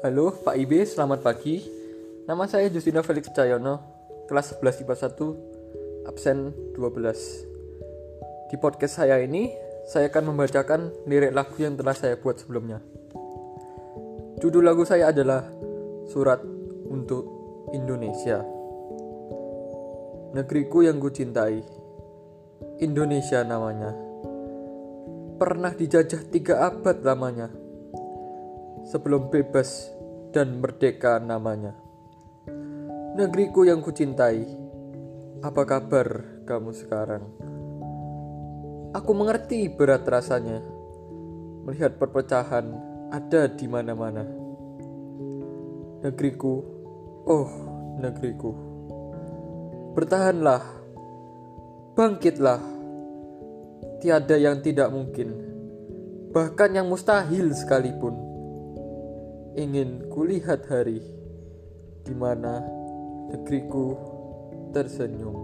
Halo Pak IB, selamat pagi. Nama saya Justina Felix Cayono, kelas 11 IPA 1, absen 12. Di podcast saya ini, saya akan membacakan lirik lagu yang telah saya buat sebelumnya. Judul lagu saya adalah Surat untuk Indonesia. Negeriku yang kucintai, Indonesia namanya. Pernah dijajah tiga abad lamanya sebelum bebas dan merdeka namanya. Negeriku yang kucintai, apa kabar kamu sekarang? Aku mengerti berat rasanya melihat perpecahan ada di mana-mana. Negeriku, oh negeriku, bertahanlah, bangkitlah, tiada yang tidak mungkin, bahkan yang mustahil sekalipun ingin kulihat hari di mana negeriku tersenyum.